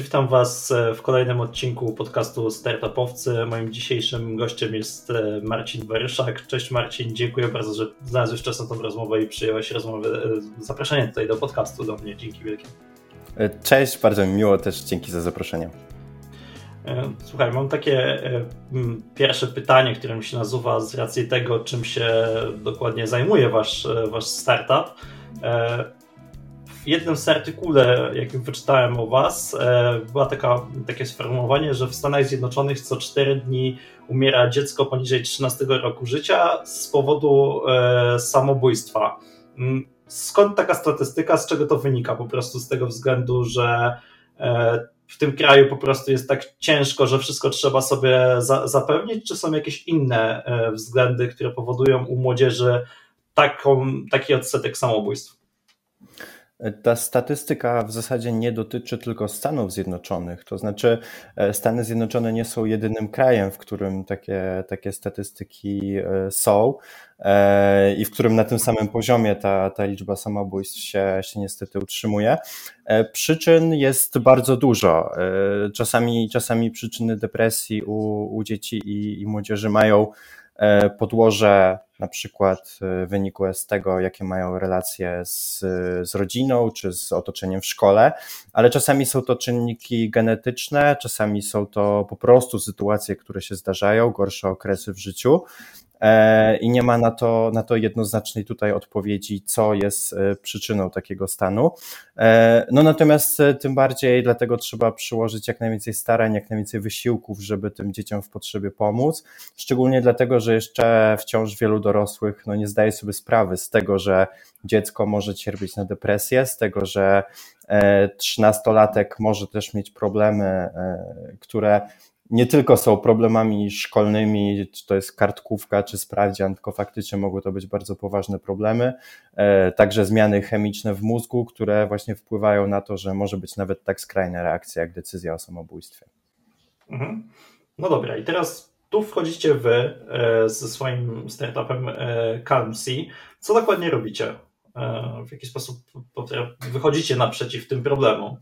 witam Was e, w kolejnym odcinku podcastu Startupowcy. Moim dzisiejszym gościem jest e, Marcin Waryszak. Cześć Marcin, dziękuję bardzo, że znalazłeś czas na tą rozmowę i przyjąłeś rozmowę, e, zaproszenie tutaj do podcastu do mnie. Dzięki wielkie. Cześć, bardzo mi miło też, dzięki za zaproszenie. Słuchaj, mam takie pierwsze pytanie, które mi się nazywa z racji tego, czym się dokładnie zajmuje wasz, wasz startup w jednym z artykule, jakim wyczytałem o Was, e, była taka, takie sformułowanie, że w Stanach Zjednoczonych co 4 dni umiera dziecko poniżej 13 roku życia z powodu e, samobójstwa. Mm, skąd taka statystyka, z czego to wynika? Po prostu z tego względu, że e, w tym kraju po prostu jest tak ciężko, że wszystko trzeba sobie za, zapewnić, czy są jakieś inne względy, które powodują u młodzieży taką, taki odsetek samobójstw? Ta statystyka w zasadzie nie dotyczy tylko Stanów Zjednoczonych, to znaczy e, Stany Zjednoczone nie są jedynym krajem, w którym takie, takie statystyki e, są e, i w którym na tym samym poziomie ta, ta liczba samobójstw się, się niestety utrzymuje. Przyczyn jest bardzo dużo. Czasami, czasami przyczyny depresji u, u dzieci i, i młodzieży mają podłoże na przykład e, wynikłe z tego, jakie mają relacje z, z rodziną czy z otoczeniem w szkole, ale czasami są to czynniki genetyczne, czasami są to po prostu sytuacje, które się zdarzają, gorsze okresy w życiu. E, i nie ma na to, na to jednoznacznej tutaj odpowiedzi, co jest e, przyczyną takiego stanu. E, no natomiast tym bardziej dlatego trzeba przyłożyć jak najwięcej starań, jak najwięcej wysiłków, żeby tym dzieciom w potrzebie pomóc. Szczególnie dlatego, że jeszcze wciąż wielu dorosłych no, nie zdaje sobie sprawy z tego, że dziecko może cierpieć na depresję, z tego, że trzynastolatek może też mieć problemy, które nie tylko są problemami szkolnymi, czy to jest kartkówka, czy sprawdzian, tylko faktycznie mogą to być bardzo poważne problemy. E, także zmiany chemiczne w mózgu, które właśnie wpływają na to, że może być nawet tak skrajna reakcja, jak decyzja o samobójstwie. Mhm. No dobra, i teraz tu wchodzicie wy e, ze swoim startupem e, CalmC. Co dokładnie robicie? W jaki sposób wychodzicie naprzeciw tym problemom?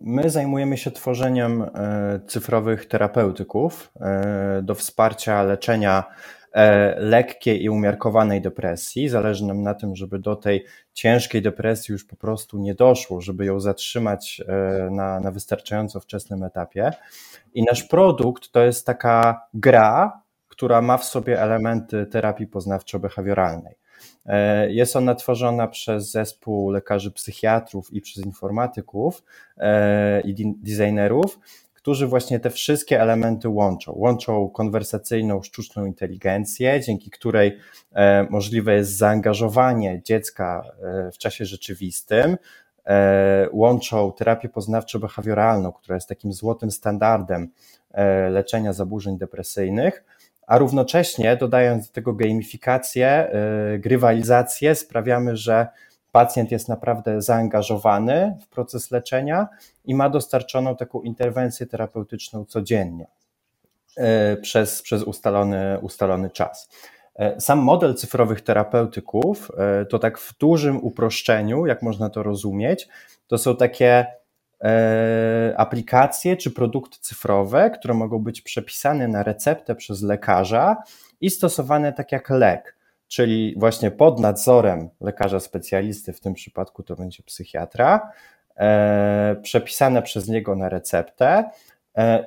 My zajmujemy się tworzeniem e, cyfrowych terapeutyków e, do wsparcia leczenia e, lekkiej i umiarkowanej depresji. Zależy nam na tym, żeby do tej ciężkiej depresji już po prostu nie doszło, żeby ją zatrzymać na, na wystarczająco wczesnym etapie. I nasz produkt to jest taka gra, która ma w sobie elementy terapii poznawczo-behawioralnej. E, jest ona tworzona przez zespół lekarzy psychiatrów i przez informatyków e, i designerów, którzy właśnie te wszystkie elementy łączą. Łączą konwersacyjną sztuczną inteligencję, dzięki której e, możliwe jest zaangażowanie dziecka w czasie rzeczywistym, łączą terapię poznawczo-behawioralną, która jest takim złotym standardem leczenia zaburzeń depresyjnych, a równocześnie dodając do tego gamifikację, y, grywalizację, sprawiamy, że pacjent jest naprawdę zaangażowany w proces leczenia i ma dostarczoną taką interwencję terapeutyczną codziennie y, przez, przez ustalony, ustalony czas. Y, sam model cyfrowych terapeutyków to tak w dużym uproszczeniu, jak można to rozumieć, to są takie aplikacje czy produkty cyfrowe, które mogą być przepisane na receptę przez lekarza i stosowane tak jak lek, czyli właśnie pod nadzorem lekarza specjalisty, w tym przypadku to będzie psychiatra, e, przepisane przez niego na receptę E,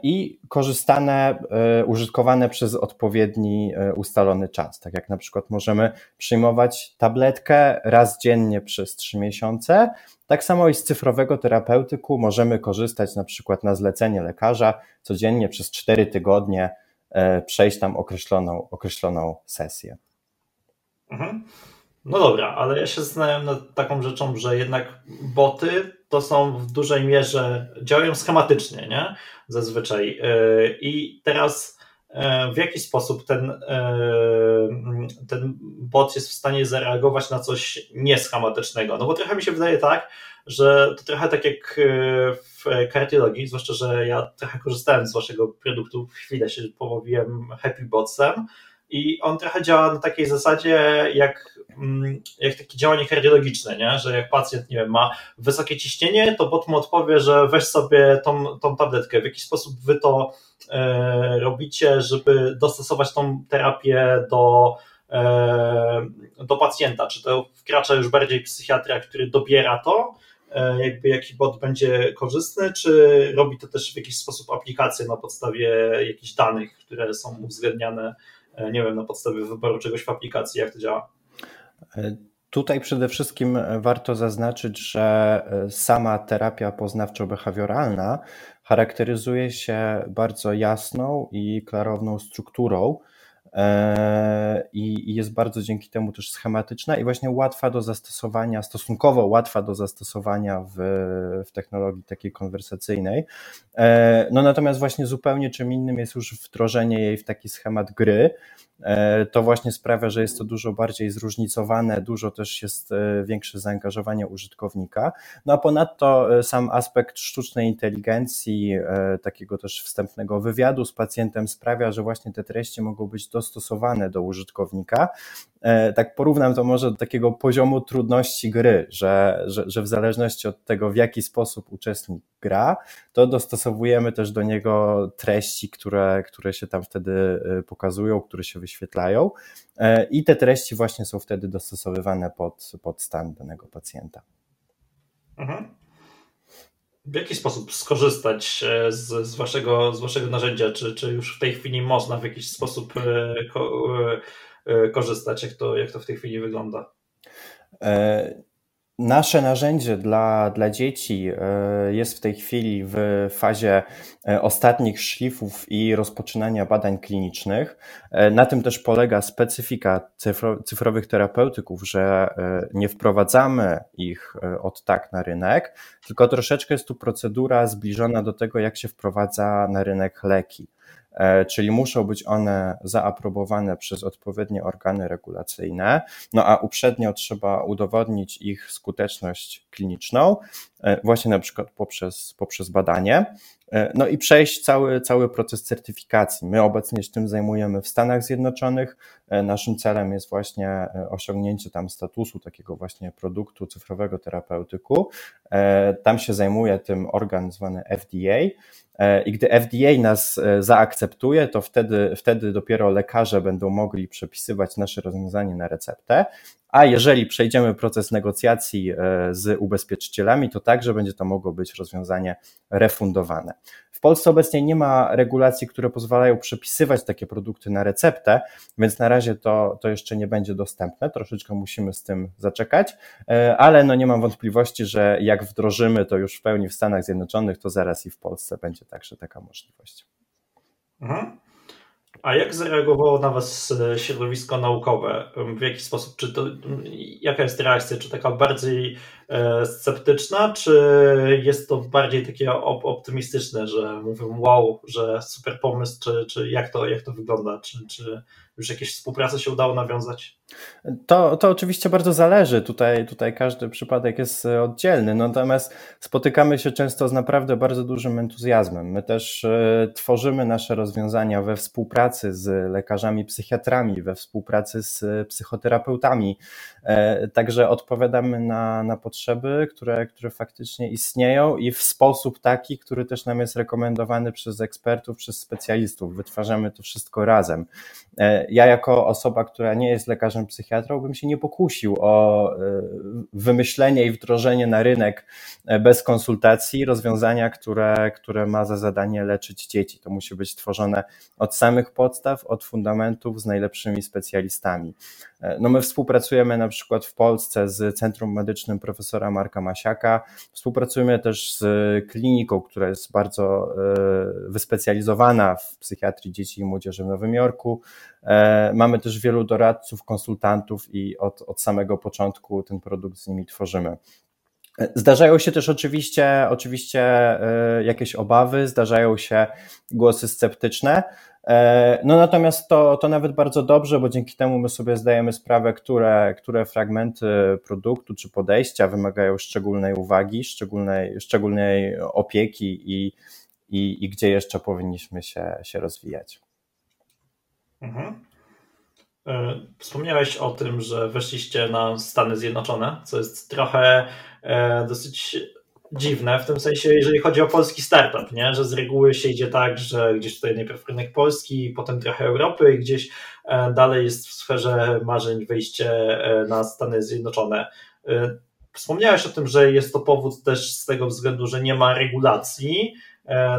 i korzystane, e, użytkowane przez odpowiedni e, ustalony czas. Tak jak na przykład możemy przyjmować tabletkę raz dziennie przez trzy miesiące, tak samo i z cyfrowego terapeutyku możemy korzystać na przykład na zlecenie lekarza codziennie przez cztery tygodnie, przejść tam określoną, określoną sesję. Mhm. No dobra, ale ja się zastanawiam nad taką rzeczą, że jednak boty to są w dużej mierze, działają schematycznie, nie? Zazwyczaj. E, I teraz e, w jaki sposób ten, e, ten bot jest w stanie zareagować na coś nieschematycznego? No bo trochę mi się wydaje tak, że to trochę tak jak w kardiologii, zwłaszcza, że ja trochę korzystałem z waszego produktu, chwilę się połowiłem Happy Botsem, i on trochę działa na takiej zasadzie, jak, mm, jak takie działanie kardiologiczne, nie? że jak pacjent nie wiem, ma wysokie ciśnienie, to bot mu odpowie, że weź sobie tą, tą tabletkę. W jaki sposób wy to e, robicie, żeby dostosować tą terapię do, e, do pacjenta? Czy to wkracza już bardziej psychiatra, który dobiera to, e, jakby jaki bot będzie korzystny, czy robi to też w jakiś sposób aplikację na podstawie jakichś danych, które są uwzględniane nie wiem, na podstawie wyboru czegoś w aplikacji, jak to działa? E, tutaj przede wszystkim warto zaznaczyć, że e, sama terapia poznawczo-behawioralna charakteryzuje się bardzo jasną i klarowną strukturą i jest bardzo dzięki temu też schematyczna i właśnie łatwa do zastosowania, stosunkowo łatwa do zastosowania w, w technologii takiej konwersacyjnej. No natomiast właśnie zupełnie czym innym jest już wdrożenie jej w taki schemat gry, E, to właśnie sprawia, że jest to dużo bardziej zróżnicowane, dużo też jest e, większe zaangażowanie użytkownika. No a ponadto e, sam aspekt sztucznej inteligencji, takiego też wstępnego wywiadu z pacjentem sprawia, że właśnie te treści mogą być dostosowane do użytkownika. Tak porównam to może do takiego poziomu trudności gry, że, że, że w zależności od tego, w jaki sposób uczestnik gra, to dostosowujemy też do niego treści, które, które się tam wtedy pokazują, które się wyświetlają e, i te treści właśnie są wtedy dostosowywane pod, pod stan danego pacjenta. Mhm. W jaki sposób skorzystać e, z, z, waszego, z waszego narzędzia? Czy, czy już w tej chwili można w jakiś sposób e, ko, korzystać? Jak to, jak to w tej chwili wygląda? Nasze narzędzie dla, dla dzieci e, jest w tej chwili w fazie e, ostatnich szlifów i rozpoczynania badań klinicznych. E, na tym też polega specyfika cyfrowych terapeutyków, że nie wprowadzamy ich od tak na rynek, tylko troszeczkę jest tu procedura zbliżona do tego, jak się wprowadza na rynek leki. E, czyli muszą być one zaaprobowane przez odpowiednie organy regulacyjne, no a uprzednio trzeba udowodnić ich skuteczność kliniczną, właśnie na przykład poprzez, poprzez badanie. E, no i przejść cały, cały proces certyfikacji. My obecnie się tym zajmujemy w Stanach Zjednoczonych. Naszym celem jest właśnie osiągnięcie tam statusu takiego właśnie produktu cyfrowego terapeutyku. Tam się zajmuje tym organ zwany FDA. E, I gdy FDA nas e, zaakceptuje, to wtedy, wtedy dopiero lekarze będą mogli przepisywać nasze rozwiązanie na receptę. A jeżeli przejdziemy proces negocjacji e, z ubezpieczycielami, to także będzie to mogło być rozwiązanie refundowane. W Polsce obecnie nie ma regulacji, które pozwalają przepisywać takie produkty na receptę, więc na razie to, to jeszcze nie będzie dostępne. Troszeczkę musimy z tym zaczekać, e, ale no nie mam wątpliwości, że jak wdrożymy to już w pełni w Stanach Zjednoczonych, to zaraz i w Polsce będzie także taka możliwość. Mhm. A jak zareagowało na Was e, środowisko naukowe? W jaki sposób? Czy to, jaka jest reakcja? Czy taka bardziej sceptyczna, czy jest to bardziej takie optymistyczne, że mówią wow, że super pomysł, czy, czy jak, to, jak to wygląda? Czy, czy już jakieś współprace się udało nawiązać? To, to oczywiście bardzo zależy. Tutaj, tutaj każdy przypadek jest oddzielny, natomiast spotykamy się często z naprawdę bardzo dużym entuzjazmem. My też e, tworzymy nasze rozwiązania we współpracy z lekarzami psychiatrami, we współpracy z psychoterapeutami. E, także odpowiadamy na, na potrzeby, które, które faktycznie istnieją i w sposób taki, który też nam jest rekomendowany przez ekspertów, przez specjalistów. Wytwarzamy to wszystko razem. E, ja, jako osoba, która nie jest lekarzem psychiatrą, bym się nie pokusił o e, wymyślenie i wdrożenie na rynek bez konsultacji rozwiązania, które, które ma za zadanie leczyć dzieci. To musi być tworzone od samych podstaw, od fundamentów z najlepszymi specjalistami. No my współpracujemy na przykład w Polsce z Centrum Medycznym profesora Marka Masiaka. Współpracujemy też z kliniką, która jest bardzo e, wyspecjalizowana w psychiatrii dzieci i młodzieży w Nowym Jorku. E, mamy też wielu doradców, konsultantów i od, od samego początku ten produkt z nimi tworzymy. Zdarzają się też oczywiście, oczywiście e, jakieś obawy, zdarzają się głosy sceptyczne. E, no natomiast to, to nawet bardzo dobrze, bo dzięki temu my sobie zdajemy sprawę, które, które fragmenty produktu czy podejścia wymagają szczególnej uwagi, szczególnej, szczególnej opieki i, i, i gdzie jeszcze powinniśmy się, się rozwijać. Mhm. Wspomniałeś o tym, że weszliście na Stany Zjednoczone, co jest trochę dosyć dziwne, w tym sensie, jeżeli chodzi o polski startup, nie? że z reguły się idzie tak, że gdzieś tutaj najpierw rynek polski, potem trochę Europy i gdzieś e, dalej jest w sferze marzeń wyjście e, na Stany Zjednoczone. E, wspomniałeś o tym, że jest to powód też z tego względu, że nie ma regulacji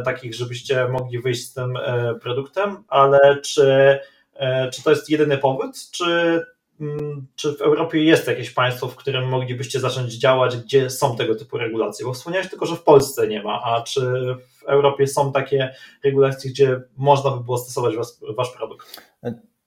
takich, żebyście mogli wyjść z tym produktem, ale czy, czy to jest jedyny powód, czy Mm, czy w Europie jest jakieś państwo, w którym moglibyście zacząć działać, gdzie są tego typu regulacje? Bo wspomniałeś tylko, że w Polsce nie ma, a czy w Europie są takie regulacje, gdzie można by było stosować was, wasz produkt?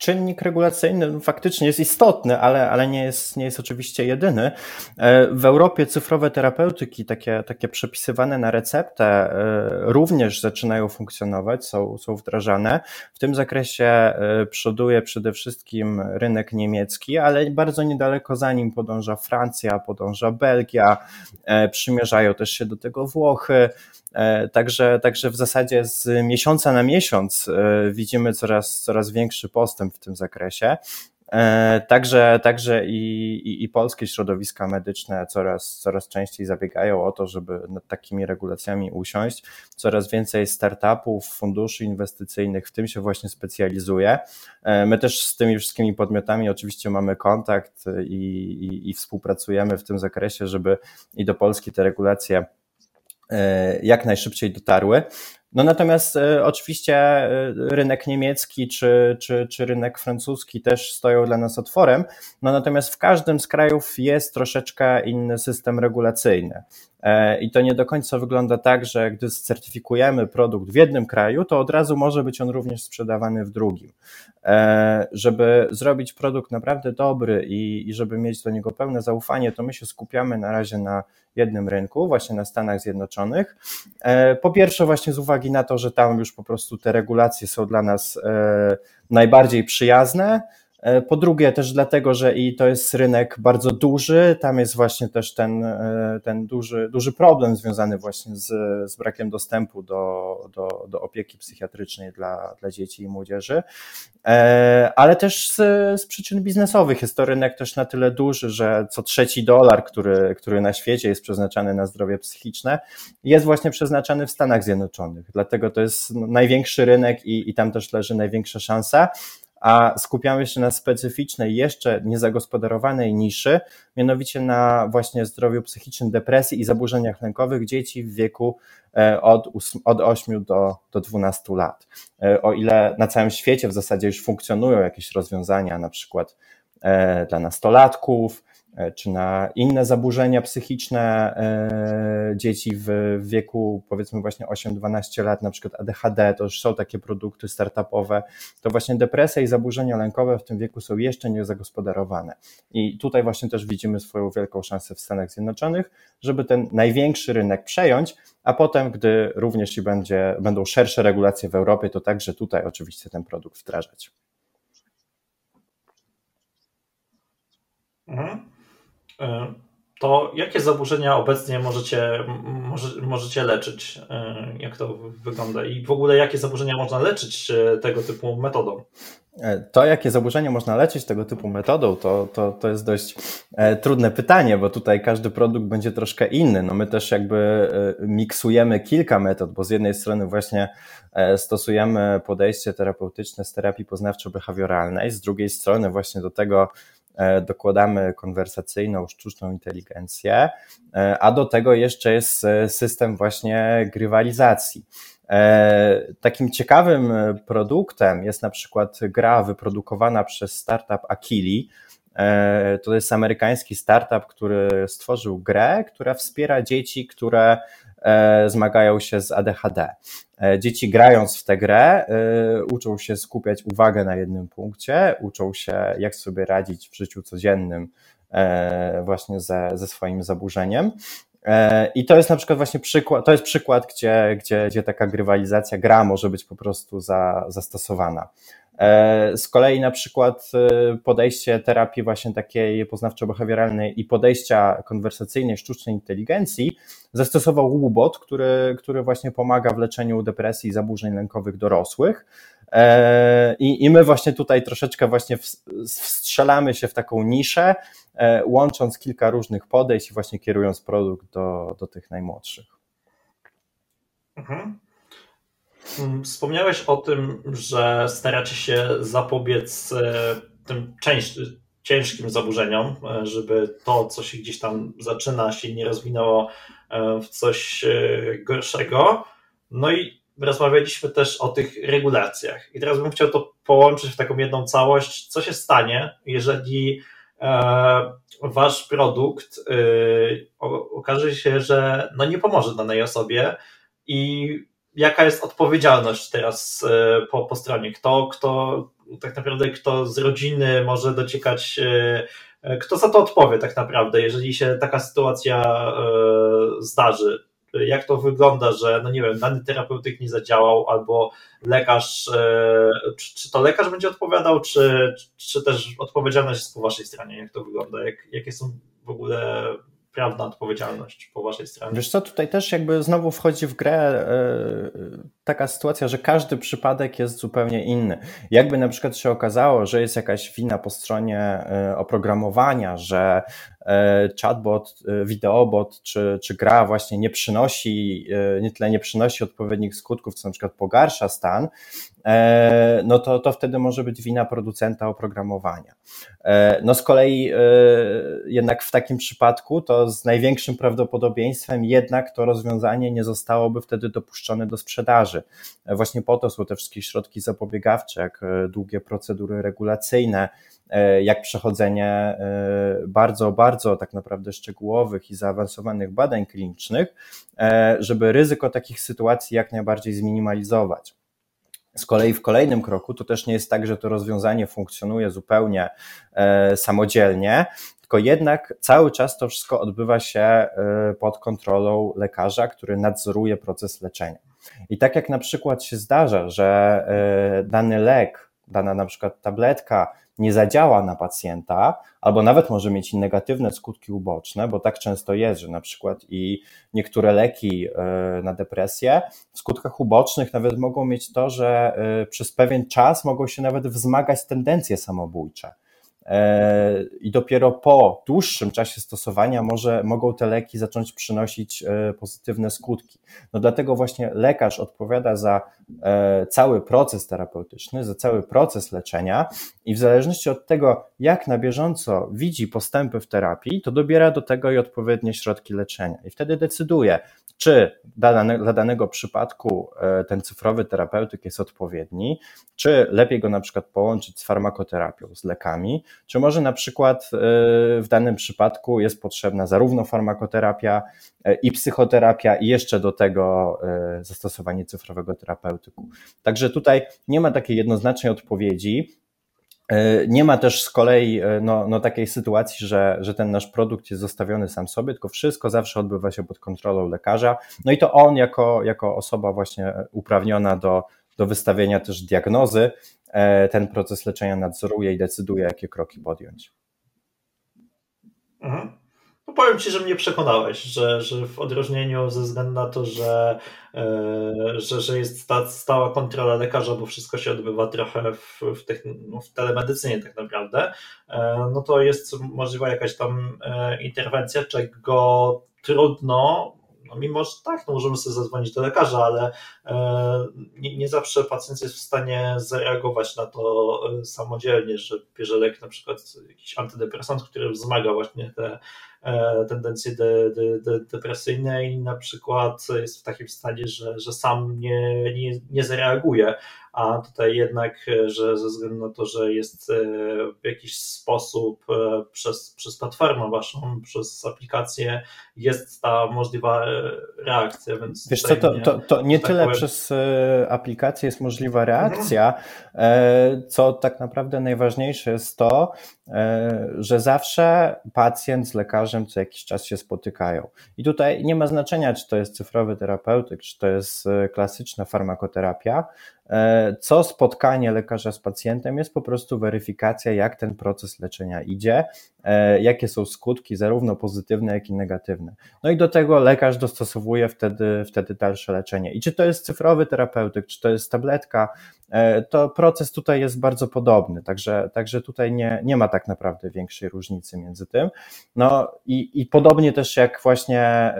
Czynnik regulacyjny faktycznie jest istotny, ale, ale nie, jest, nie jest oczywiście jedyny. E, w Europie cyfrowe terapeutyki, takie, takie przepisywane na receptę, e, również zaczynają funkcjonować, są, są wdrażane. W tym zakresie e, przoduje przede wszystkim rynek niemiecki, ale bardzo niedaleko za nim podąża Francja, podąża Belgia, przymierzają też się do tego Włochy. Także, także w zasadzie z miesiąca na miesiąc widzimy coraz, coraz większy postęp w tym zakresie. E, także, także i, i, i, polskie środowiska medyczne coraz, coraz częściej zabiegają o to, żeby nad takimi regulacjami usiąść. Coraz więcej startupów, funduszy inwestycyjnych w tym się właśnie specjalizuje. My też z tymi wszystkimi podmiotami oczywiście mamy kontakt i, i, i współpracujemy w tym zakresie, żeby i do Polski te regulacje E, jak najszybciej dotarły. No natomiast e, oczywiście e, rynek niemiecki czy, czy, czy rynek francuski też stoją dla nas otworem, no natomiast w każdym z krajów jest troszeczkę inny system regulacyjny. I to nie do końca wygląda tak, że gdy certyfikujemy produkt w jednym kraju, to od razu może być on również sprzedawany w drugim. Żeby zrobić produkt naprawdę dobry i, i żeby mieć do niego pełne zaufanie, to my się skupiamy na razie na jednym rynku, właśnie na Stanach Zjednoczonych. E, po pierwsze, właśnie z uwagi na to, że tam już po prostu te regulacje są dla nas e, najbardziej przyjazne. E, po drugie, też dlatego, że i to jest rynek bardzo duży, tam jest właśnie też ten, e, ten duży, duży problem związany właśnie z, z brakiem dostępu do, do, do opieki psychiatrycznej dla, dla dzieci i młodzieży, e, ale też z, z przyczyn biznesowych. Jest to rynek też na tyle duży, że co trzeci dolar, który, który na świecie jest przeznaczany na zdrowie psychiczne, jest właśnie przeznaczany w Stanach Zjednoczonych. Dlatego to jest największy rynek i, i tam też leży największa szansa a skupiamy się na specyficznej, jeszcze niezagospodarowanej niszy, mianowicie na właśnie zdrowiu psychicznym, depresji i zaburzeniach lękowych dzieci w wieku e, od, od 8 do, do 12 lat. E, o ile na całym świecie w zasadzie już funkcjonują jakieś rozwiązania, na przykład e, dla nastolatków, czy na inne zaburzenia psychiczne e, dzieci w wieku powiedzmy właśnie 8-12 lat, na przykład ADHD, to już są takie produkty startupowe, to właśnie depresja i zaburzenia lękowe w tym wieku są jeszcze niezagospodarowane. I tutaj właśnie też widzimy swoją wielką szansę w Stanach Zjednoczonych, żeby ten największy rynek przejąć, a potem, gdy również i będzie, będą szersze regulacje w Europie, to także tutaj oczywiście ten produkt wdrażać. Mhm. E, to jakie zaburzenia obecnie możecie, może, możecie leczyć? E, jak to wygląda? I w ogóle jakie zaburzenia można leczyć e, tego typu metodą? To, jakie zaburzenia można leczyć tego typu metodą, to, to, to jest dość trudne pytanie, bo tutaj każdy produkt będzie troszkę inny. No my też jakby miksujemy kilka metod, bo z jednej strony właśnie stosujemy podejście terapeutyczne z terapii poznawczo-behawioralnej, z drugiej strony właśnie do tego dokładamy konwersacyjną, sztuczną inteligencję, e, a do tego jeszcze jest e, system właśnie grywalizacji. Takim ciekawym produktem jest na przykład gra wyprodukowana przez startup Akili. To jest amerykański startup, który stworzył grę, która wspiera dzieci, które E, zmagają się z ADHD. E, dzieci grając w tę grę e, uczą się skupiać uwagę na jednym punkcie, uczą się jak sobie radzić w życiu codziennym właśnie ze, ze swoim zaburzeniem. I to jest na przykład właśnie przykład, to jest przykład, gdzie, gdzie, gdzie taka grywalizacja, gra może być po prostu za, zastosowana. E, z kolei na przykład e, podejście terapii właśnie takiej poznawczo-behawioralnej i podejścia konwersacyjnej sztucznej inteligencji zastosował Łubot, który, który właśnie pomaga w leczeniu depresji i zaburzeń lękowych dorosłych. E, I, I my właśnie tutaj troszeczkę właśnie wstrzelamy się w taką niszę, łącząc kilka różnych podejść i właśnie kierując produkt do, do tych najmłodszych. Mhm. Mm, wspomniałeś o tym, że staracie się zapobiec e, tym ciężkim zaburzeniom, e, żeby to, co się gdzieś tam zaczyna, się nie rozwinęło e, w coś gorszego. No i rozmawialiśmy też o tych regulacjach. I teraz bym chciał to połączyć w taką jedną całość. Co się stanie, jeżeli wasz produkt okaże się, że no nie pomoże danej osobie i jaka jest odpowiedzialność teraz e, po, po stronie? Kto, kto tak naprawdę, kto z rodziny może dociekać, e, e, kto za to odpowie tak naprawdę, jeżeli się taka sytuacja zdarzy? Jak to wygląda, że, no nie wiem, dany terapeutyk nie zadziałał, albo lekarz, czy, czy to lekarz będzie odpowiadał, czy, czy też odpowiedzialność jest po waszej stronie? Jak to wygląda? Jak, jakie są w ogóle prawna odpowiedzialność po waszej stronie. Wiesz co, tutaj też jakby znowu wchodzi w grę e, taka sytuacja, że każdy przypadek jest zupełnie inny. Jakby na przykład się okazało, że jest jakaś wina po stronie e, oprogramowania, że chatbot, wideobot czy, czy gra właśnie nie przynosi, nie tyle nie przynosi odpowiednich skutków, co na przykład pogarsza stan, E, no to, to wtedy może być wina producenta oprogramowania. E, no z kolei e, jednak w takim przypadku to z największym prawdopodobieństwem jednak to rozwiązanie nie zostałoby wtedy dopuszczone do sprzedaży. Właśnie po to są te wszystkie środki zapobiegawcze, jak długie procedury regulacyjne, jak przechodzenie bardzo, bardzo tak naprawdę szczegółowych i zaawansowanych badań klinicznych, żeby ryzyko takich sytuacji jak najbardziej zminimalizować. Z kolei w kolejnym kroku to też nie jest tak, że to rozwiązanie funkcjonuje zupełnie e, samodzielnie, tylko jednak cały czas to wszystko odbywa się e, pod kontrolą lekarza, który nadzoruje proces leczenia. I tak jak na przykład się zdarza, że e, dany lek, dana na przykład tabletka nie zadziała na pacjenta, albo nawet może mieć negatywne skutki uboczne, bo tak często jest, że na przykład i niektóre leki e, na depresję w skutkach ubocznych nawet mogą mieć to, że e, przez pewien czas mogą się nawet wzmagać tendencje samobójcze. E, i dopiero po dłuższym czasie stosowania może, mogą te leki zacząć przynosić e, pozytywne skutki. No dlatego właśnie lekarz odpowiada za e, cały proces terapeutyczny, za cały proces leczenia i w zależności od tego, jak na bieżąco widzi postępy w terapii, to dobiera do tego i odpowiednie środki leczenia. I wtedy decyduje, czy dla, danego przypadku e, ten cyfrowy terapeutyk jest odpowiedni, czy lepiej go na przykład połączyć z farmakoterapią, z lekami, czy może na przykład e, w danym przypadku jest potrzebna zarówno farmakoterapia e, i psychoterapia, i jeszcze do tego zastosowanie cyfrowego terapeutyku. Także tutaj nie ma takiej jednoznacznej odpowiedzi. E, nie ma też z kolei e, no, no takiej sytuacji, że, że ten nasz produkt jest zostawiony sam sobie, tylko wszystko zawsze odbywa się pod kontrolą lekarza. No i to on, jako, jako osoba właśnie uprawniona do, do wystawienia też diagnozy, e, ten proces leczenia nadzoruje i decyduje, jakie kroki podjąć. Mhm. No powiem Ci, że mnie przekonałeś, że, że w odróżnieniu ze względu na to, że, e, że, że jest ta stała kontrola lekarza, bo wszystko się odbywa trochę w, w, no, w telemedycynie tak naprawdę, e, no to jest możliwa jakaś tam e, interwencja, czego trudno no mimo, że tak, no możemy sobie zadzwonić do lekarza, ale nie, nie, zawsze pacjent jest w stanie zareagować na to samodzielnie, że bierze lek na przykład jakiś antydepresant, który wzmaga właśnie te E, tendencje de, de, de, depresyjne i na przykład jest w takim stanie, że, że sam nie, nie, nie zareaguje, a tutaj jednak, że ze względu na to, że jest e, w jakiś sposób e, przez, przez platformę waszą, przez aplikację jest ta możliwa reakcja, więc... Wiesz co, to, to, to nie tak tyle powiem... przez aplikację jest możliwa reakcja, mhm. co tak naprawdę najważniejsze jest to, że zawsze pacjent z lekarzem co jakiś czas się spotykają. I tutaj nie ma znaczenia, czy to jest cyfrowy terapeutyk, czy to jest klasyczna farmakoterapia. Co spotkanie lekarza z pacjentem jest po prostu weryfikacja, jak ten proces leczenia idzie, jakie są skutki, zarówno pozytywne, jak i negatywne. No i do tego lekarz dostosowuje wtedy, wtedy dalsze leczenie. I czy to jest cyfrowy terapeutyk, czy to jest tabletka, e, to proces tutaj jest bardzo podobny, także, także tutaj nie, nie ma tak naprawdę większej różnicy między tym. No i, i podobnie też jak właśnie e,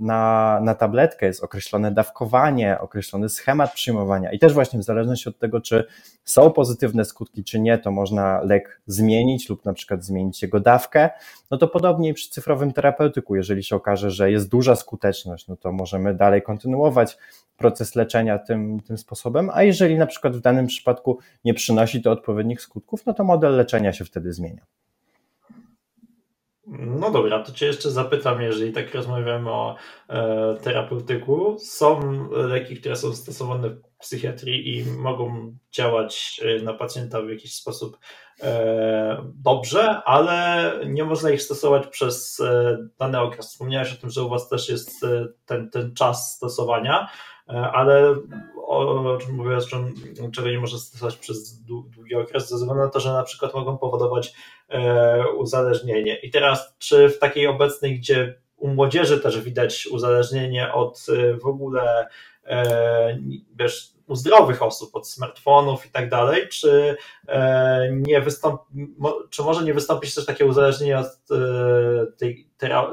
na, na tabletkę jest określone dawkowanie, określony schemat przyjmowania i też właśnie w zależności od tego, czy są pozytywne skutki, czy nie, to można lek zmienić lub na przykład zmienić jego dawkę. No to podobnie przy cyfrowym terapeutyku, jeżeli się okaże, że jest duża skuteczność, no to możemy dalej kontynuować proces leczenia tym, tym sposobem, a jeżeli na przykład w danym przypadku nie przynosi to odpowiednich skutków, no to model leczenia się wtedy zmienia. No dobra, to Cię jeszcze zapytam, jeżeli tak rozmawiamy o e, terapeutyku. Są leki, które są stosowane w psychiatrii i mogą działać e, na pacjenta w jakiś sposób e, dobrze, ale nie można ich stosować przez e, dany okres. Wspomniałeś o tym, że u Was też jest e, ten, ten czas stosowania. E, ale o czym mówię, czego nie można stosować przez długi okres, ze względu na to, że na przykład mogą powodować e, uzależnienie. I teraz, czy w takiej obecnej, gdzie u młodzieży też widać uzależnienie od e, w ogóle wiesz, u zdrowych osób, od smartfonów i tak dalej, czy nie wystąpi, czy może nie wystąpić też takie uzależnienie od tej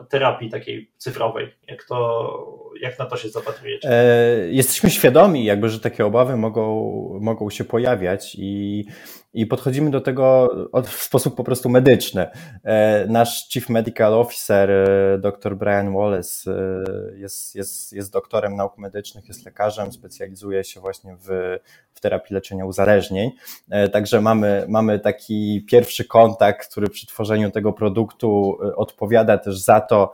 terapii takiej cyfrowej? Jak, to, jak na to się zapatrujecie? E, jesteśmy świadomi, jakby, że takie obawy mogą, mogą się pojawiać i, i podchodzimy do tego w sposób po prostu medyczny. E, nasz Chief Medical Officer, e, dr Brian Wallace, jest, jest, jest doktorem nauk medycznych, jest lekarzem, specjalizuje się właśnie w, w terapii leczenia uzależnień. Także mamy, mamy taki pierwszy kontakt, który przy tworzeniu tego produktu odpowiada też za to,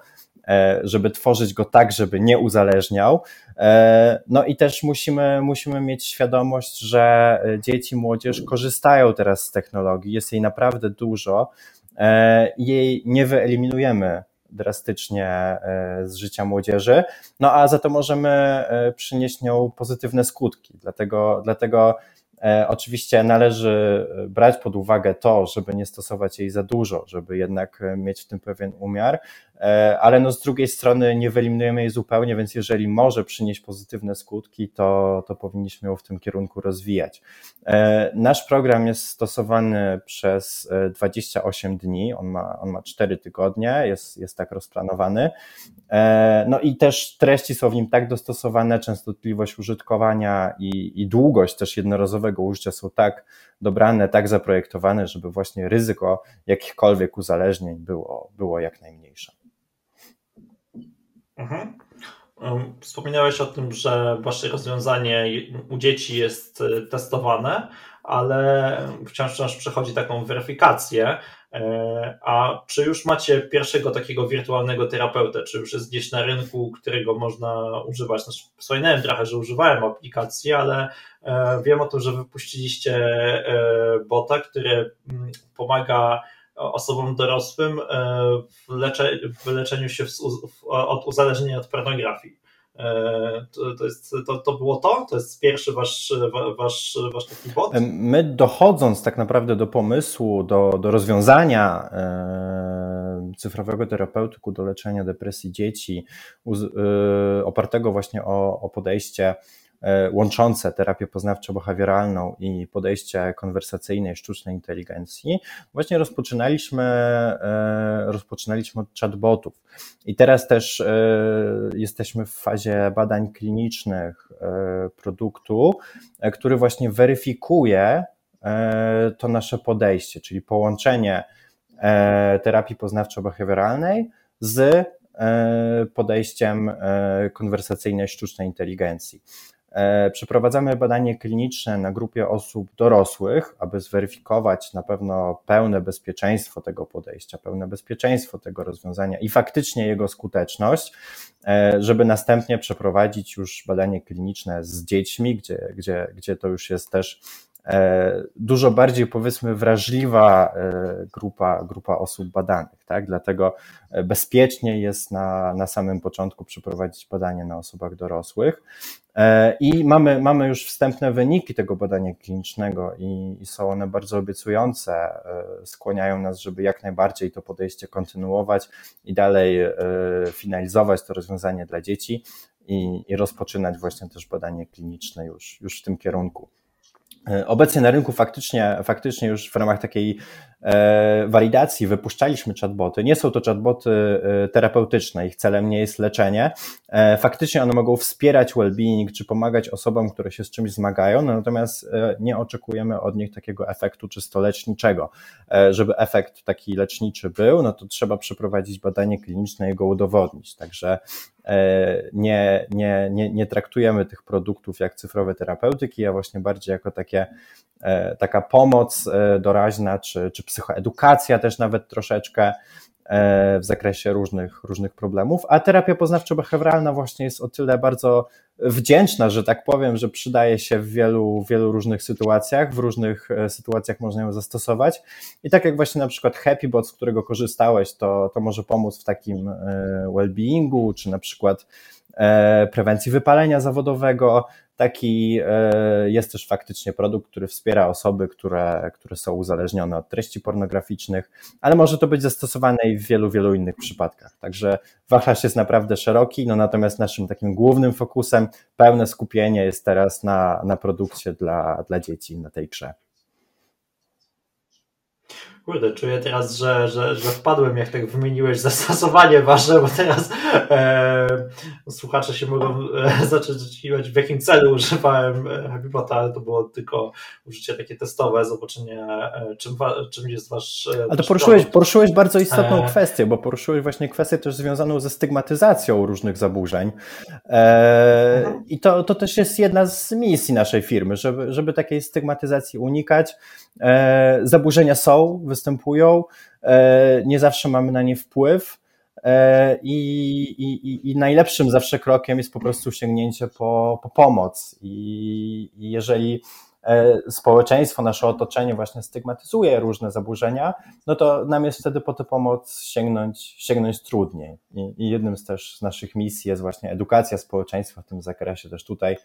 e, żeby tworzyć go tak, żeby nie uzależniał. E, no i też musimy, musimy mieć świadomość, że dzieci, młodzież korzystają teraz z technologii, jest jej naprawdę dużo. E, jej nie wyeliminujemy drastycznie z życia młodzieży, no a za to możemy przynieść nią pozytywne skutki. Dlatego, dlatego oczywiście należy e, brać pod uwagę to, żeby nie stosować jej za dużo, żeby jednak e, mieć w tym pewien umiar, ale no z drugiej strony nie wyeliminujemy jej zupełnie, więc jeżeli może przynieść pozytywne skutki, to, to powinniśmy ją w tym kierunku rozwijać. Nasz program jest stosowany przez 28 dni, on ma, on ma 4 tygodnie, jest, jest tak rozplanowany. No i też treści są w nim tak dostosowane, częstotliwość użytkowania i, i długość też jednorazowego swojego użycia są tak dobrane, tak zaprojektowane, żeby właśnie ryzyko jakichkolwiek uzależnień było, było jak najmniejsze. Mhm. Wspominałeś o tym, że wasze rozwiązanie u dzieci jest e, testowane, ale wciąż, wciąż przechodzi taką weryfikację. E, a czy już macie pierwszego takiego wirtualnego terapeutę? Czy już jest gdzieś na rynku, którego można używać? Znaczy, wspominałem trochę, że używałem aplikacji, ale e, wiem o tym, że wypuściliście e, bota, który mm, pomaga osobom dorosłym w, lecze, w leczeniu się od uzależnienia od pornografii. E, to, jest, to, to było to? To jest pierwszy wasz, wasz, wasz taki bot? My dochodząc tak naprawdę do pomysłu, do, do rozwiązania e, cyfrowego terapeutyku do leczenia depresji dzieci, e, opartego właśnie o, o podejście łączące terapię poznawczo-behawioralną i podejście konwersacyjne i sztucznej inteligencji, właśnie rozpoczynaliśmy, e, rozpoczynaliśmy od chatbotów. I teraz też e, jesteśmy w fazie badań klinicznych produktu, który właśnie weryfikuje to nasze podejście, czyli połączenie terapii poznawczo-behawioralnej z podejściem konwersacyjnej sztucznej inteligencji. E, przeprowadzamy badanie kliniczne na grupie osób dorosłych, aby zweryfikować na pewno pełne bezpieczeństwo tego podejścia, pełne bezpieczeństwo tego rozwiązania i faktycznie jego skuteczność, e, żeby następnie przeprowadzić już badanie kliniczne z dziećmi, gdzie, gdzie, gdzie to już jest też dużo bardziej powiedzmy wrażliwa grupa, grupa osób badanych, tak? Dlatego bezpiecznie jest na, na samym początku przeprowadzić badanie na osobach dorosłych. I mamy, mamy już wstępne wyniki tego badania klinicznego i, i są one bardzo obiecujące. Skłaniają nas, żeby jak najbardziej to podejście kontynuować i dalej finalizować to rozwiązanie dla dzieci i, i rozpoczynać właśnie też badanie kliniczne już, już w tym kierunku. E, obecnie na rynku faktycznie, faktycznie już w ramach takiej e, walidacji wypuszczaliśmy chatboty. Nie są to chatboty e, terapeutyczne, ich celem nie jest leczenie. Faktycznie one mogą wspierać well-being czy pomagać osobom, które się z czymś zmagają, no natomiast nie oczekujemy od nich takiego efektu czysto leczniczego. Żeby efekt taki leczniczy był, no to trzeba przeprowadzić badanie kliniczne i go udowodnić. Także nie, nie, nie, nie traktujemy tych produktów jak cyfrowe terapeutyki, a właśnie bardziej jako takie, taka pomoc doraźna czy, czy psychoedukacja też nawet troszeczkę e, w zakresie różnych, różnych problemów, a terapia poznawczo-behawioralna właśnie jest o tyle bardzo wdzięczna, że tak powiem, że przydaje się w wielu, wielu różnych sytuacjach, w różnych e, sytuacjach można ją zastosować. I tak jak właśnie na przykład HappyBot, z którego korzystałeś, to, to może pomóc w takim e, well-beingu, czy na przykład prewencji wypalenia zawodowego, Taki e, jest też faktycznie produkt, który wspiera osoby, które, które są uzależnione od treści pornograficznych, ale może to być zastosowane i w wielu, wielu innych przypadkach. Także wachlarz jest naprawdę szeroki, no natomiast naszym takim głównym fokusem, pełne skupienie jest teraz na, na produkcie dla, dla dzieci na tej grze. Kurde, czuję teraz, że, że, że wpadłem, jak tak wymieniłeś zastosowanie wasze, bo teraz e, słuchacze się mogą e, zacząć oczekiwać, w jakim celu używałem e, HappyBota, ale to było tylko użycie takie testowe, zobaczenie, e, czym, czym jest wasz. E, ale to poruszyłeś, poruszyłeś bardzo istotną e... kwestię, bo poruszyłeś właśnie kwestię też związaną ze stygmatyzacją różnych zaburzeń. E, mhm. I to, to też jest jedna z misji naszej firmy, żeby, żeby takiej stygmatyzacji unikać. E, zaburzenia są, występują, e, nie zawsze mamy na nie wpływ. E, I, i, I najlepszym zawsze krokiem jest po prostu sięgnięcie po, po pomoc. I, I jeżeli społeczeństwo, nasze otoczenie właśnie stygmatyzuje różne zaburzenia, no to nam jest wtedy po tę pomoc sięgnąć, sięgnąć trudniej. I, jednym z też z naszych misji jest właśnie edukacja społeczeństwa w tym zakresie. Też tutaj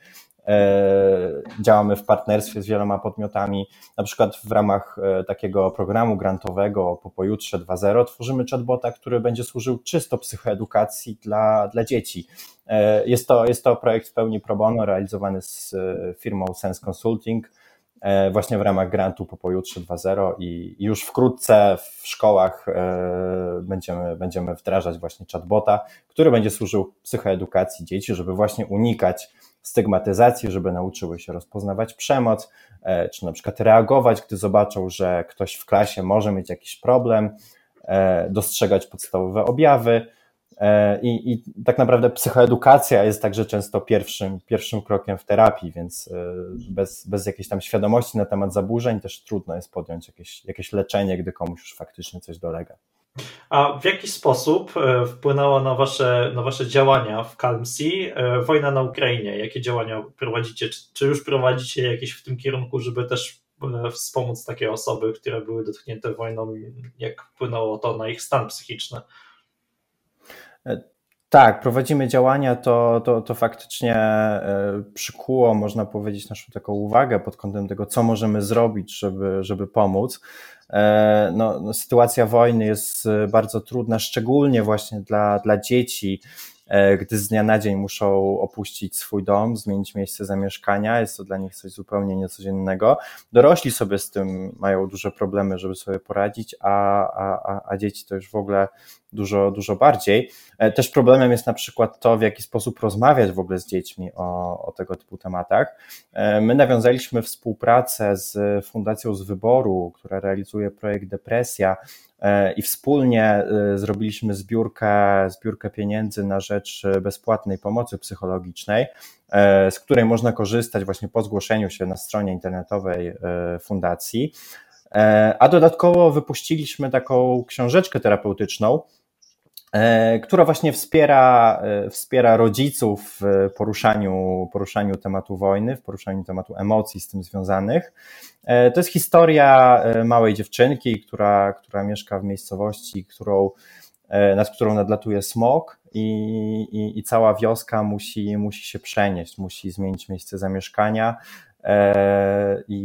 działamy w partnerstwie z wieloma podmiotami. Na przykład w ramach e, takiego programu grantowego po pojutrze 2.0 tworzymy chatbota, który będzie służył czysto psychoedukacji dla, dla dzieci. E, jest to, jest to projekt w pełni pro bono realizowany z e, firmą Sense Consulting e, właśnie w ramach grantu po pojutrze 2.0 i już wkrótce w szkołach będziemy, będziemy wdrażać właśnie chatbota, który będzie służył psychoedukacji dzieci, żeby właśnie unikać stygmatyzacji, żeby nauczyły się rozpoznawać przemoc, czy na przykład reagować, gdy zobaczą, że ktoś w klasie może mieć jakiś problem, dostrzegać podstawowe objawy, E, I, I tak naprawdę psychoedukacja jest także często pierwszym, pierwszym krokiem w terapii, więc e, bez, bez jakiejś tam świadomości na temat zaburzeń też trudno jest podjąć jakieś, jakieś leczenie, gdy komuś już faktycznie coś dolega. A w jaki sposób e, wpłynęła na wasze, na wasze działania w Calmsea wojna na Ukrainie? Jakie działania prowadzicie? Czy, czy już prowadzicie jakieś w tym kierunku, żeby też wspomóc takie osoby, które były dotknięte wojną, jak wpłynęło to na ich stan psychiczny? Tak, prowadzimy działania, to, to, to faktycznie e, przykuło, można powiedzieć, naszą taką uwagę pod kątem tego, co możemy zrobić, żeby, żeby pomóc. E, no, no, sytuacja wojny jest e, bardzo trudna, szczególnie właśnie dla, dla dzieci, gdy z dnia na dzień muszą opuścić swój dom, zmienić miejsce zamieszkania. Jest to dla nich coś zupełnie niecodziennego. Dorośli sobie z tym mają duże problemy, żeby sobie poradzić, a, a, a dzieci to już w ogóle dużo, dużo bardziej. E, też problemem jest na przykład to, w jaki sposób rozmawiać w ogóle z dziećmi o, o tego typu tematach. E, my nawiązaliśmy współpracę z Fundacją z Wyboru, która realizuje projekt Depresja e, i wspólnie zrobiliśmy zbiórkę, zbiórkę pieniędzy na rzecz bezpłatnej pomocy psychologicznej, z której można korzystać właśnie po zgłoszeniu się na stronie internetowej fundacji. A dodatkowo wypuściliśmy taką książeczkę terapeutyczną, która właśnie wspiera, wspiera rodziców w poruszaniu, poruszaniu tematu wojny, w poruszaniu tematu emocji z tym związanych. To jest historia małej dziewczynki, która, która mieszka w miejscowości, którą, nad którą nadlatuje smog i, i, i cała wioska musi, musi się przenieść, musi zmienić miejsce zamieszkania. E, I,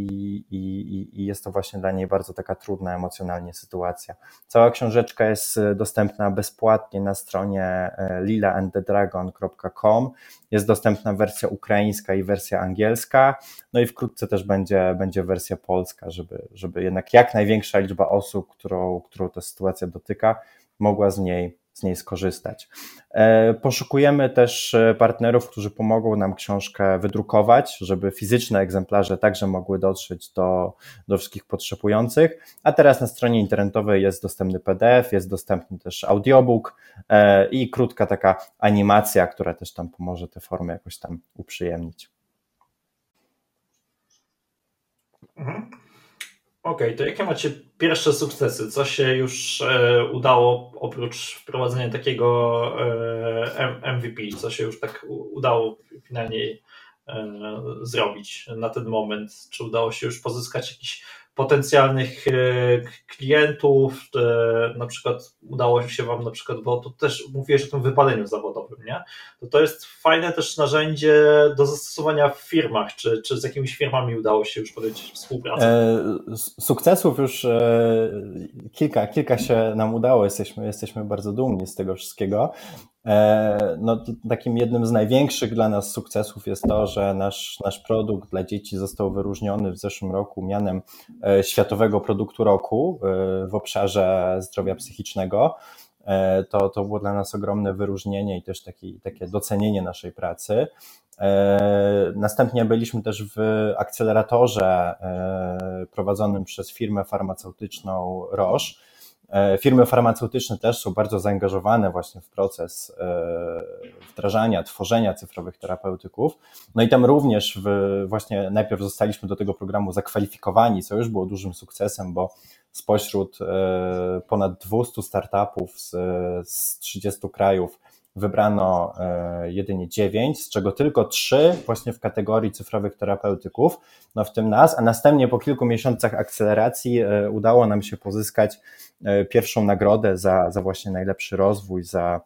i, I, jest to właśnie dla niej bardzo taka trudna emocjonalnie sytuacja. Cała książeczka jest dostępna bezpłatnie na stronie e, lilaandthedragon.com. Jest dostępna wersja ukraińska i wersja angielska. No i wkrótce też będzie, będzie wersja polska, żeby, żeby jednak jak największa liczba osób, którą, którą ta sytuacja dotyka, mogła z niej z niej skorzystać. E, poszukujemy też e, partnerów, którzy pomogą nam książkę wydrukować, żeby fizyczne egzemplarze także mogły dotrzeć do, do wszystkich potrzebujących. A teraz na stronie internetowej jest dostępny PDF, jest dostępny też audiobook e, i krótka taka animacja, która też tam pomoże te formy jakoś tam uprzyjemnić. Mhm. Okej, okay, to jakie macie pierwsze sukcesy? Co się już e, udało oprócz wprowadzenia takiego e, MVP? Co się już tak udało finalnie e, zrobić na ten moment? Czy udało się już pozyskać jakiś potencjalnych e, klientów, na przykład udało się Wam na przykład, bo tu też mówiłeś o tym wypaleniu zawodowym, nie? To to jest fajne też narzędzie do zastosowania w firmach, czy, czy z jakimiś firmami udało się już podjąć współpracę? E, sukcesów już e, kilka, kilka się nam udało, jesteśmy, jesteśmy bardzo dumni z tego wszystkiego. E, no, takim jednym z największych dla nas sukcesów jest to, że nasz, nasz produkt dla dzieci został wyróżniony w zeszłym roku mianem e, Światowego Produktu Roku e, w obszarze zdrowia psychicznego. To, to było dla nas ogromne wyróżnienie i też taki, takie docenienie naszej pracy. Następnie byliśmy też w akceleratorze prowadzonym przez firmę farmaceutyczną Roche firmy farmaceutyczne też są bardzo zaangażowane właśnie w proces e, wdrażania, tworzenia cyfrowych terapeutyków. No i tam również w, właśnie najpierw zostaliśmy do tego programu zakwalifikowani, co już było dużym sukcesem, bo spośród e, ponad 200 startupów z, z 30 krajów wybrano e, jedynie 9, z czego tylko 3 właśnie w kategorii cyfrowych terapeutyków, no w tym nas, a następnie po kilku miesiącach akceleracji e, udało nam się pozyskać e, pierwszą nagrodę za, za właśnie najlepszy rozwój, za,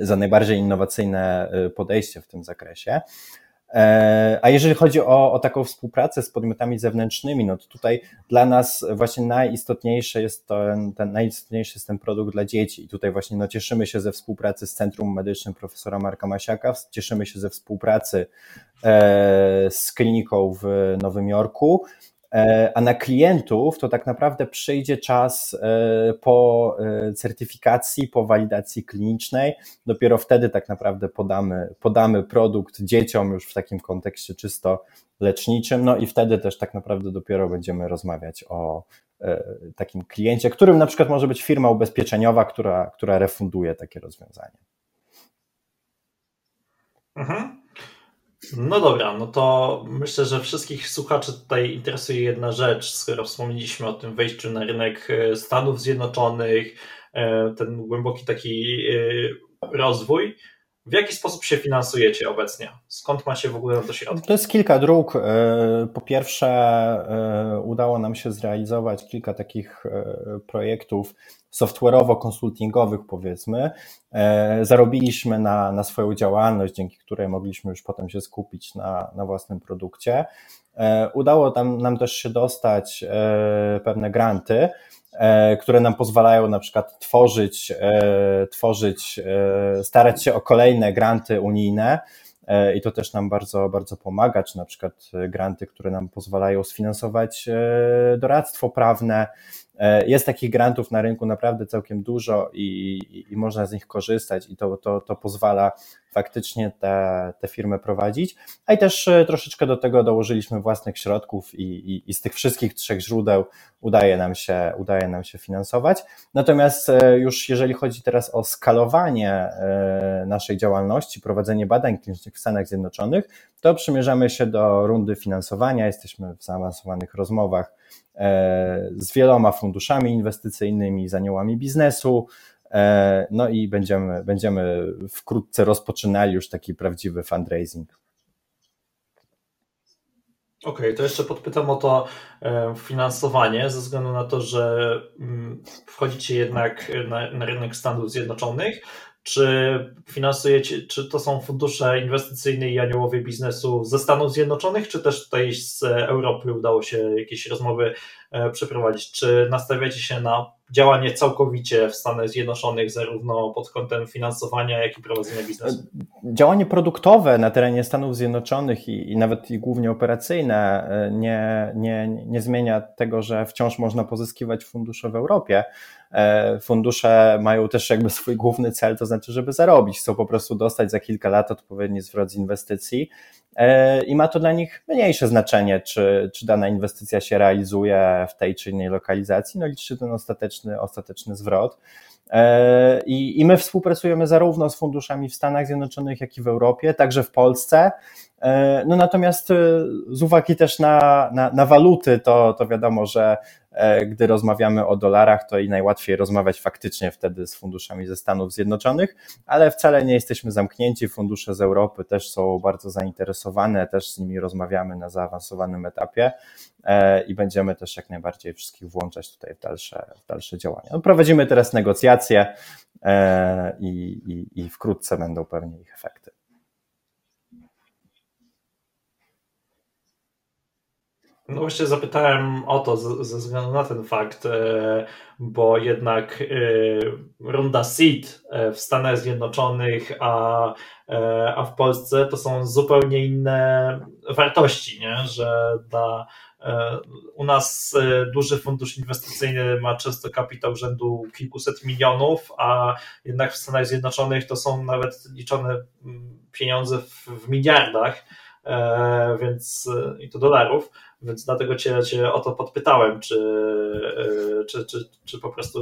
za najbardziej innowacyjne podejście w tym zakresie. E, a jeżeli chodzi o, o, taką współpracę z podmiotami zewnętrznymi, no to tutaj dla nas właśnie najistotniejsze jest ten, ten, najistotniejszy jest ten produkt dla dzieci. I tutaj właśnie no, cieszymy się ze współpracy z Centrum Medycznym profesora Marka Masiaka, cieszymy się ze współpracy e, z kliniką w Nowym Jorku. E, a na klientów to tak naprawdę przyjdzie czas e, po e, certyfikacji, po walidacji klinicznej. Dopiero wtedy tak naprawdę podamy, podamy produkt dzieciom już w takim kontekście czysto leczniczym. No i wtedy też tak naprawdę dopiero będziemy rozmawiać o takim kliencie, którym na przykład może być firma ubezpieczeniowa, która, która refunduje takie rozwiązanie. Mhm. No dobra, no to myślę, że wszystkich słuchaczy tutaj interesuje jedna rzecz, skoro wspomnieliśmy o tym wejściu na rynek e, Stanów Zjednoczonych, e, ten głęboki taki e, rozwój. W jaki sposób się finansujecie obecnie? Skąd macie w ogóle to środki? To jest kilka dróg. Po pierwsze, udało nam się zrealizować kilka takich projektów software'owo-konsultingowych, powiedzmy. Zarobiliśmy na, na swoją działalność, dzięki której mogliśmy już potem się skupić na, na własnym produkcie. Udało nam też się dostać pewne granty. E, które nam pozwalają na przykład tworzyć, e, tworzyć, e, starać się o kolejne granty unijne. I to też nam bardzo, bardzo pomaga, czy na przykład granty, które nam pozwalają sfinansować doradztwo prawne, jest takich grantów na rynku naprawdę całkiem dużo i, i, można z nich korzystać i to, to, to pozwala faktycznie te, te firmy prowadzić. A i też e, troszeczkę do tego dołożyliśmy własnych środków i, i, i z tych wszystkich trzech źródeł udaje nam, się, udaje nam się finansować. Natomiast e, już jeżeli chodzi teraz o skalowanie naszej działalności, prowadzenie badań klinicznych w Stanach Zjednoczonych, to przymierzamy się do rundy finansowania, jesteśmy w zaawansowanych rozmowach E, z wieloma funduszami inwestycyjnymi, z aniołami biznesu. No i będziemy, będziemy wkrótce rozpoczynali już taki prawdziwy fundraising. Okej, okay, to jeszcze podpytam o to finansowanie, ze względu na to, że mm, wchodzicie jednak na, na rynek Stanów Zjednoczonych. Czy finansujecie, czy to są fundusze inwestycyjne i aniołowie biznesu ze Stanów Zjednoczonych, czy też tutaj z Europy udało się jakieś rozmowy e, przeprowadzić? Czy nastawiacie się na działanie całkowicie w Stanach Zjednoczonych, zarówno pod kątem finansowania, jak i prowadzenia biznesu? Działanie produktowe na terenie Stanów Zjednoczonych i, i nawet i głównie operacyjne e, nie, nie, nie zmienia tego, że wciąż można pozyskiwać fundusze w Europie. E, fundusze mają też jakby swój główny cel, to znaczy, żeby zarobić, chcą po prostu dostać za kilka lat odpowiedni zwrot z inwestycji i ma to dla nich mniejsze znaczenie, czy, czy dana inwestycja się realizuje w tej czy innej lokalizacji, no liczy ten ostateczny, ostateczny zwrot. E, I, I my współpracujemy zarówno z funduszami w Stanach Zjednoczonych, jak i w Europie, także w Polsce. E, no natomiast e, z uwagi też na, na, na waluty, to, to wiadomo, że gdy rozmawiamy o dolarach, to i najłatwiej rozmawiać faktycznie wtedy z funduszami ze Stanów Zjednoczonych, ale wcale nie jesteśmy zamknięci. Fundusze z Europy też są bardzo zainteresowane, też z nimi rozmawiamy na zaawansowanym etapie i będziemy też jak najbardziej wszystkich włączać tutaj w dalsze, w dalsze działania. No, prowadzimy teraz negocjacje i, i, i wkrótce będą pewnie ich efekty. No właśnie zapytałem o to ze względu na ten fakt, e, bo jednak e, runda seed e, w Stanach Zjednoczonych, a, a w Polsce to są zupełnie inne wartości, nie? że dla, u nas duży fundusz inwestycyjny ma często kapitał rzędu kilkuset milionów, a jednak w Stanach Zjednoczonych to są nawet liczone mm, pieniądze w, w miliardach, więc i to dolarów, więc dlatego cię, cię o to podpytałem, czy, e, czy, czy, czy po prostu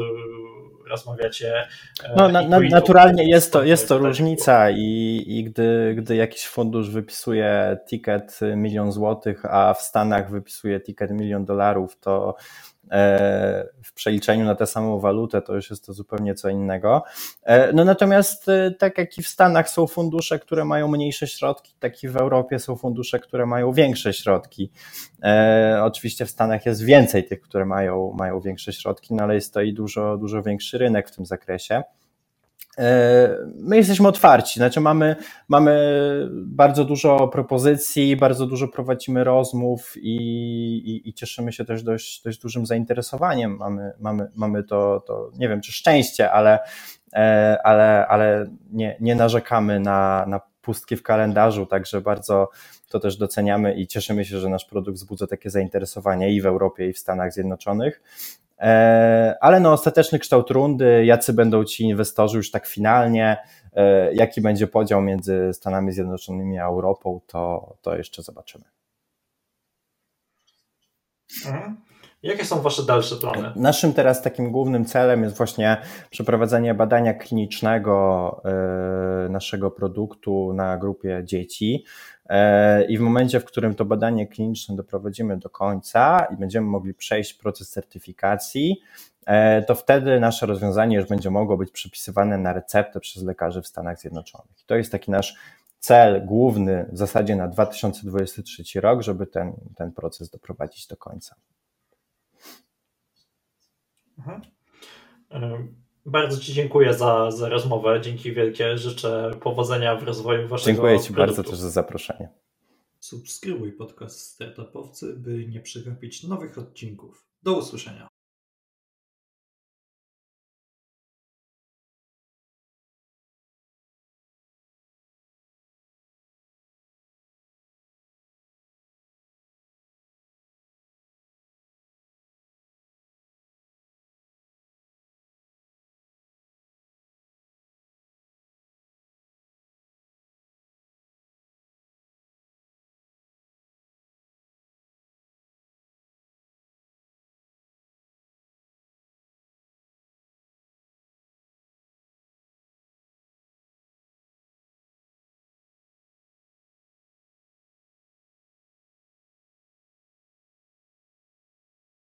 rozmawiacie. E, no, na, na, naturalnie jest to, jest to różnica i, i gdy, gdy jakiś fundusz wypisuje ticket milion złotych, a w Stanach wypisuje ticket milion dolarów, to E, w przeliczeniu na tę samą walutę to już jest to zupełnie co innego. E, no natomiast e, tak jak i w Stanach są fundusze, które mają mniejsze środki, tak i w Europie są fundusze, które mają większe środki. Oczywiście w Stanach jest więcej tych, które mają, mają większe środki, no ale jest to i dużo, dużo większy rynek w tym zakresie. E, my jesteśmy otwarci, znaczy mamy, mamy bardzo dużo propozycji, bardzo dużo prowadzimy rozmów i, i, i, cieszymy się też dość, dość dużym zainteresowaniem. Mamy, mamy, mamy to, to, nie wiem czy szczęście, ale, e, ale, ale nie, nie narzekamy na, na pustki w kalendarzu, także bardzo to też doceniamy i cieszymy się, że nasz produkt wzbudza takie zainteresowanie i w Europie, i w Stanach Zjednoczonych. E, ale no, ostateczny kształt rundy, jacy będą ci inwestorzy już tak finalnie, e, jaki będzie podział między Stanami Zjednoczonymi a Europą, to, to jeszcze zobaczymy. Mhm. Jakie są Wasze dalsze plany? Naszym teraz takim głównym celem jest właśnie przeprowadzenie badania klinicznego e, naszego produktu na grupie dzieci. E, I w momencie, w którym to badanie kliniczne doprowadzimy do końca i będziemy mogli przejść proces certyfikacji, e, to wtedy nasze rozwiązanie już będzie mogło być przypisywane na receptę przez lekarzy w Stanach Zjednoczonych. To jest taki nasz cel główny w zasadzie na 2023 rok, żeby ten, ten proces doprowadzić do końca. Mhm. Bardzo Ci dziękuję za, za rozmowę. Dzięki wielkie. Życzę powodzenia w rozwoju Waszego Dziękuję Ci produktu. bardzo też za zaproszenie. Subskrybuj podcast Startupowcy, by nie przegapić nowych odcinków. Do usłyszenia.